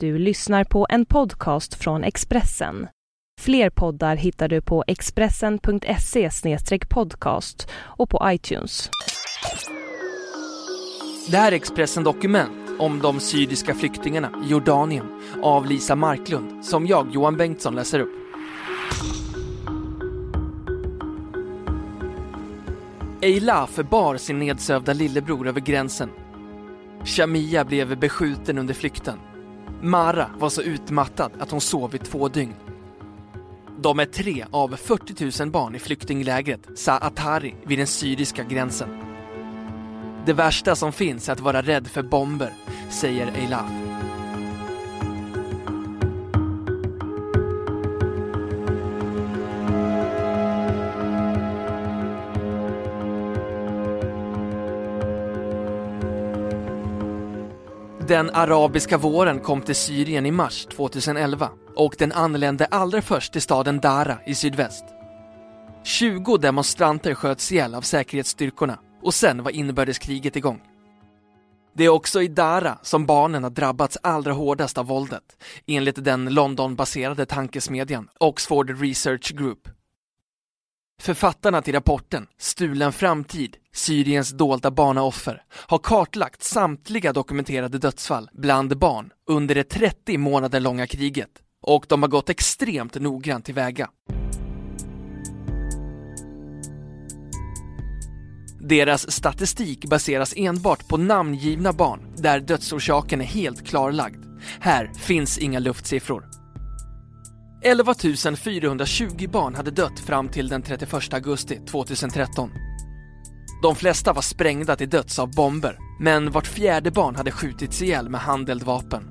Du lyssnar på en podcast från Expressen. Fler poddar hittar du på expressen.se podcast och på iTunes. Det här är Expressen Dokument om de syriska flyktingarna i Jordanien av Lisa Marklund som jag, Johan Bengtsson, läser upp. Eila förbar sin nedsövda lillebror över gränsen. Shamia blev beskjuten under flykten. Mara var så utmattad att hon sov i två dygn. De är tre av 40 000 barn i flyktinglägret Saatari vid den syriska gränsen. Det värsta som finns är att vara rädd för bomber, säger Eilaf. Den arabiska våren kom till Syrien i mars 2011 och den anlände allra först till staden Dara i sydväst. 20 demonstranter sköts ihjäl av säkerhetsstyrkorna och sen var inbördeskriget igång. Det är också i Dara som barnen har drabbats allra hårdast av våldet, enligt den Londonbaserade tankesmedjan Oxford Research Group. Författarna till rapporten Stulen framtid, Syriens dolda barnaoffer, har kartlagt samtliga dokumenterade dödsfall bland barn under det 30 månader långa kriget och de har gått extremt noggrant tillväga. Deras statistik baseras enbart på namngivna barn där dödsorsaken är helt klarlagd. Här finns inga luftsiffror. 11 420 barn hade dött fram till den 31 augusti 2013. De flesta var sprängda till döds av bomber, men vart fjärde barn hade skjutits ihjäl med handeldvapen.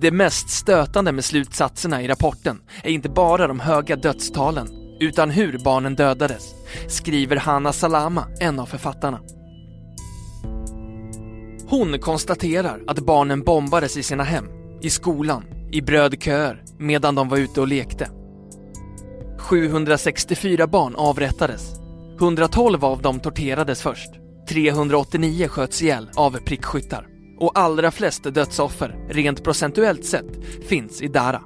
Det mest stötande med slutsatserna i rapporten är inte bara de höga dödstalen, utan hur barnen dödades, skriver Hanna Salama, en av författarna. Hon konstaterar att barnen bombades i sina hem, i skolan, i brödköer medan de var ute och lekte. 764 barn avrättades. 112 av dem torterades först. 389 sköts ihjäl av prickskyttar. Och allra flest dödsoffer, rent procentuellt sett, finns i Dara.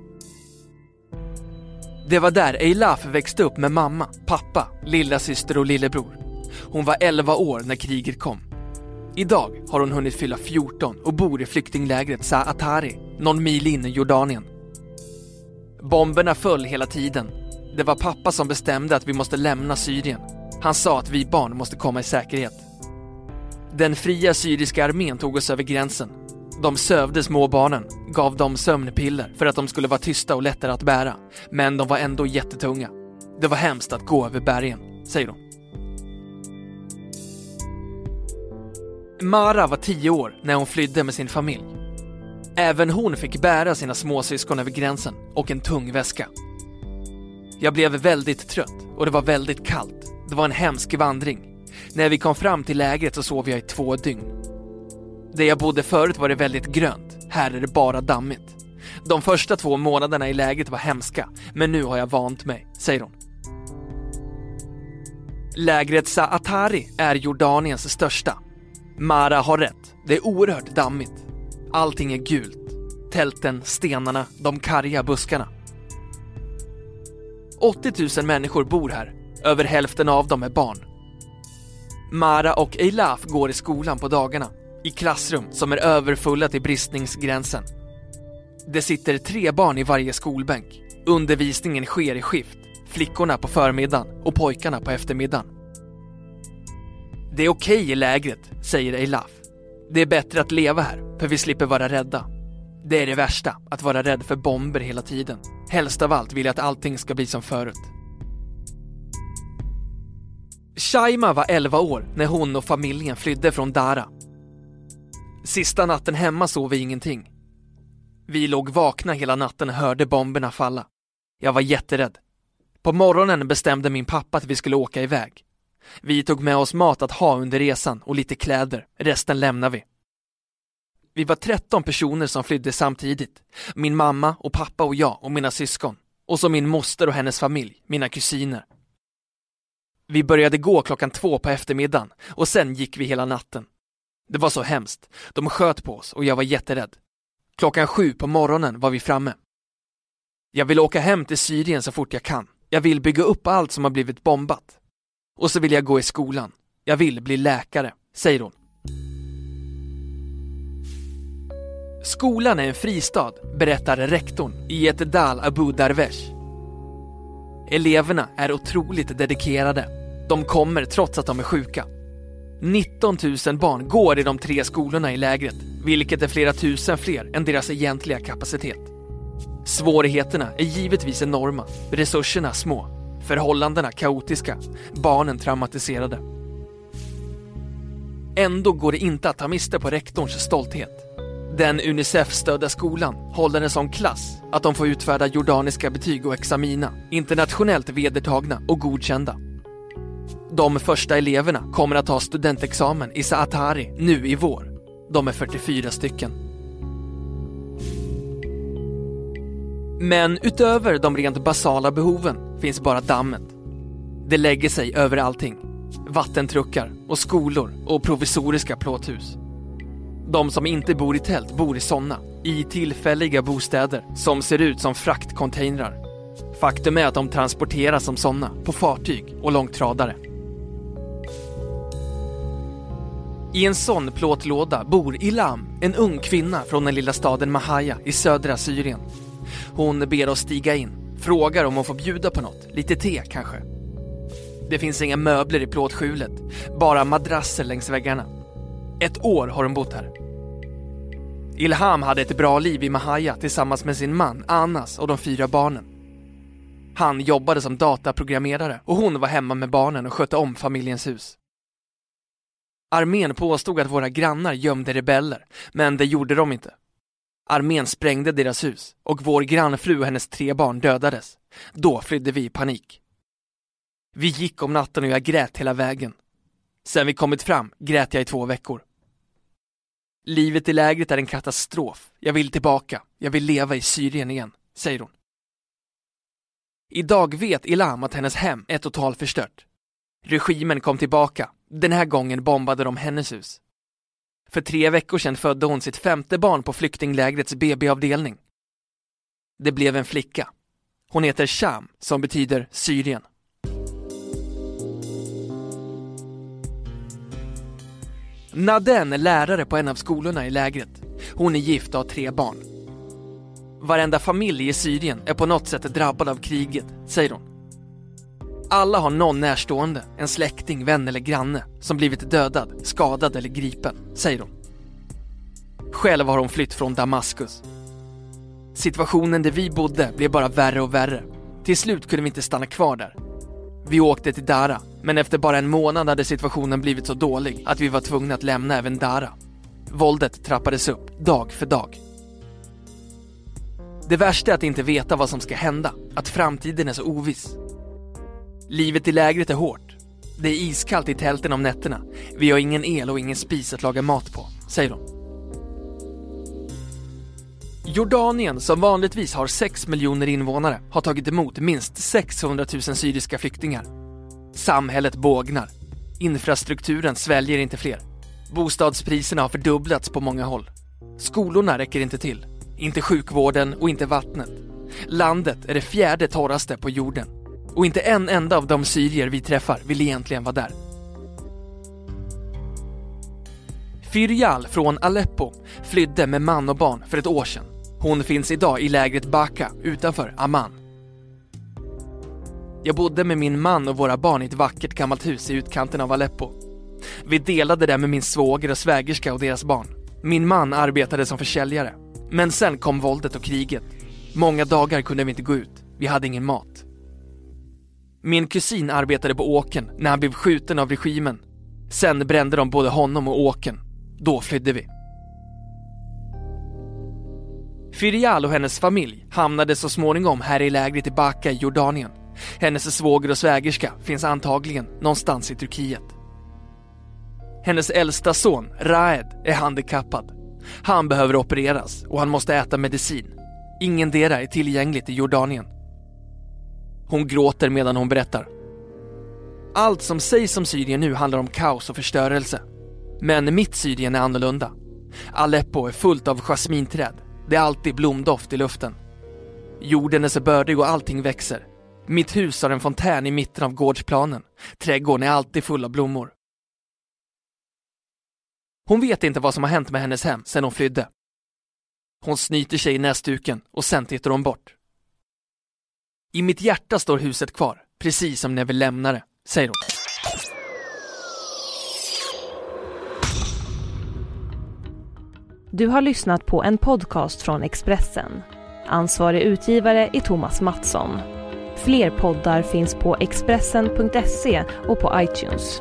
Det var där Eilaf växte upp med mamma, pappa, lilla syster och lillebror. Hon var 11 år när kriget kom. Idag har hon hunnit fylla 14 och bor i flyktinglägret Saatari, någon mil in i Jordanien. Bomberna föll hela tiden. Det var pappa som bestämde att vi måste lämna Syrien. Han sa att vi barn måste komma i säkerhet. Den fria syriska armén tog oss över gränsen. De sövde småbarnen, gav dem sömnpiller för att de skulle vara tysta och lättare att bära. Men de var ändå jättetunga. Det var hemskt att gå över bergen, säger hon. Mara var tio år när hon flydde med sin familj. Även hon fick bära sina småsyskon över gränsen och en tung väska. Jag blev väldigt trött och det var väldigt kallt. Det var en hemsk vandring. När vi kom fram till lägret så sov jag i två dygn. Där jag bodde förut var det väldigt grönt. Här är det bara dammigt. De första två månaderna i lägret var hemska, men nu har jag vant mig, säger hon. Lägret Saatari är Jordaniens största. Mara har rätt. Det är oerhört dammigt. Allting är gult. Tälten, stenarna, de karga buskarna. 80 000 människor bor här. Över hälften av dem är barn. Mara och Eilaf går i skolan på dagarna. I klassrum som är överfulla till bristningsgränsen. Det sitter tre barn i varje skolbänk. Undervisningen sker i skift. Flickorna på förmiddagen och pojkarna på eftermiddagen. Det är okej okay i lägret, säger Eilaf. Det är bättre att leva här, för vi slipper vara rädda. Det är det värsta, att vara rädd för bomber hela tiden. Helst av allt vill jag att allting ska bli som förut. Shaima var 11 år när hon och familjen flydde från Dara. Sista natten hemma sov vi ingenting. Vi låg vakna hela natten och hörde bomberna falla. Jag var jätterädd. På morgonen bestämde min pappa att vi skulle åka iväg. Vi tog med oss mat att ha under resan och lite kläder, resten lämnar vi. Vi var 13 personer som flydde samtidigt. Min mamma och pappa och jag och mina syskon. Och så min moster och hennes familj, mina kusiner. Vi började gå klockan två på eftermiddagen och sen gick vi hela natten. Det var så hemskt. De sköt på oss och jag var jätterädd. Klockan sju på morgonen var vi framme. Jag vill åka hem till Syrien så fort jag kan. Jag vill bygga upp allt som har blivit bombat. Och så vill jag gå i skolan. Jag vill bli läkare, säger hon. Skolan är en fristad, berättar rektorn i ett Dal Abu Darvesh. Eleverna är otroligt dedikerade. De kommer trots att de är sjuka. 19 000 barn går i de tre skolorna i lägret, vilket är flera tusen fler än deras egentliga kapacitet. Svårigheterna är givetvis enorma, resurserna små, förhållandena kaotiska, barnen traumatiserade. Ändå går det inte att ta miste på rektorns stolthet. Den Unicef-stödda skolan håller en sån klass att de får utfärda jordaniska betyg och examina, internationellt vedertagna och godkända. De första eleverna kommer att ta studentexamen i Saatari nu i vår. De är 44 stycken. Men utöver de rent basala behoven finns bara dammet. Det lägger sig över allting. Vattentruckar och skolor och provisoriska plåthus. De som inte bor i tält bor i sådana, i tillfälliga bostäder som ser ut som fraktcontainrar. Faktum är att de transporteras som sådana på fartyg och långtradare. I en sån plåtlåda bor Ilam, en ung kvinna från den lilla staden Mahaya i södra Syrien. Hon ber oss stiga in, frågar om hon får bjuda på något, lite te kanske. Det finns inga möbler i plåtskjulet, bara madrasser längs väggarna. Ett år har hon bott här. Ilham hade ett bra liv i Mahaya tillsammans med sin man Anas och de fyra barnen. Han jobbade som dataprogrammerare och hon var hemma med barnen och skötte om familjens hus. Armén påstod att våra grannar gömde rebeller, men det gjorde de inte. Armén sprängde deras hus och vår grannfru och hennes tre barn dödades. Då flydde vi i panik. Vi gick om natten och jag grät hela vägen. Sen vi kommit fram grät jag i två veckor. Livet i lägret är en katastrof. Jag vill tillbaka. Jag vill leva i Syrien igen, säger hon. Idag vet Ilham att hennes hem är totalförstört. Regimen kom tillbaka. Den här gången bombade de hennes hus. För tre veckor sedan födde hon sitt femte barn på flyktinglägrets BB-avdelning. Det blev en flicka. Hon heter Sham, som betyder Syrien. Naden är lärare på en av skolorna i lägret. Hon är gift och har tre barn. Varenda familj i Syrien är på något sätt drabbad av kriget, säger hon. Alla har någon närstående, en släkting, vän eller granne som blivit dödad, skadad eller gripen, säger hon. Själv har hon flytt från Damaskus. Situationen där vi bodde blev bara värre och värre. Till slut kunde vi inte stanna kvar där. Vi åkte till Dara, men efter bara en månad hade situationen blivit så dålig att vi var tvungna att lämna även Dara. Våldet trappades upp, dag för dag. Det värsta är att inte veta vad som ska hända, att framtiden är så oviss. Livet i lägret är hårt. Det är iskallt i tälten om nätterna. Vi har ingen el och ingen spis att laga mat på, säger de. Jordanien, som vanligtvis har 6 miljoner invånare, har tagit emot minst 600 000 syriska flyktingar. Samhället bågnar. Infrastrukturen sväljer inte fler. Bostadspriserna har fördubblats på många håll. Skolorna räcker inte till. Inte sjukvården och inte vattnet. Landet är det fjärde torraste på jorden. Och inte en enda av de syrier vi träffar vill egentligen vara där. Firyal från Aleppo flydde med man och barn för ett år sedan. Hon finns idag i lägret Baka utanför Amman. Jag bodde med min man och våra barn i ett vackert gammalt hus i utkanten av Aleppo. Vi delade det med min svåger och svägerska och deras barn. Min man arbetade som försäljare. Men sen kom våldet och kriget. Många dagar kunde vi inte gå ut. Vi hade ingen mat. Min kusin arbetade på åken när han blev skjuten av regimen. Sen brände de både honom och åken. Då flydde vi. Firial och hennes familj hamnade så småningom här i lägret i Baka i Jordanien. Hennes svåger och svägerska finns antagligen någonstans i Turkiet. Hennes äldsta son, Raed, är handikappad. Han behöver opereras och han måste äta medicin. Ingendera är tillgängligt i Jordanien. Hon gråter medan hon berättar. Allt som sägs om Syrien nu handlar om kaos och förstörelse. Men mitt Syrien är annorlunda. Aleppo är fullt av jasminträd. Det är alltid blomdoft i luften. Jorden är så bördig och allting växer. Mitt hus har en fontän i mitten av gårdsplanen. Trädgården är alltid full av blommor. Hon vet inte vad som har hänt med hennes hem sedan hon flydde. Hon snyter sig i näsduken och sen tittar hon bort. I mitt hjärta står huset kvar, precis som när vi lämnade det, säger hon. Du har lyssnat på en podcast från Expressen. Ansvarig utgivare är Thomas Mattsson. Fler poddar finns på Expressen.se och på iTunes.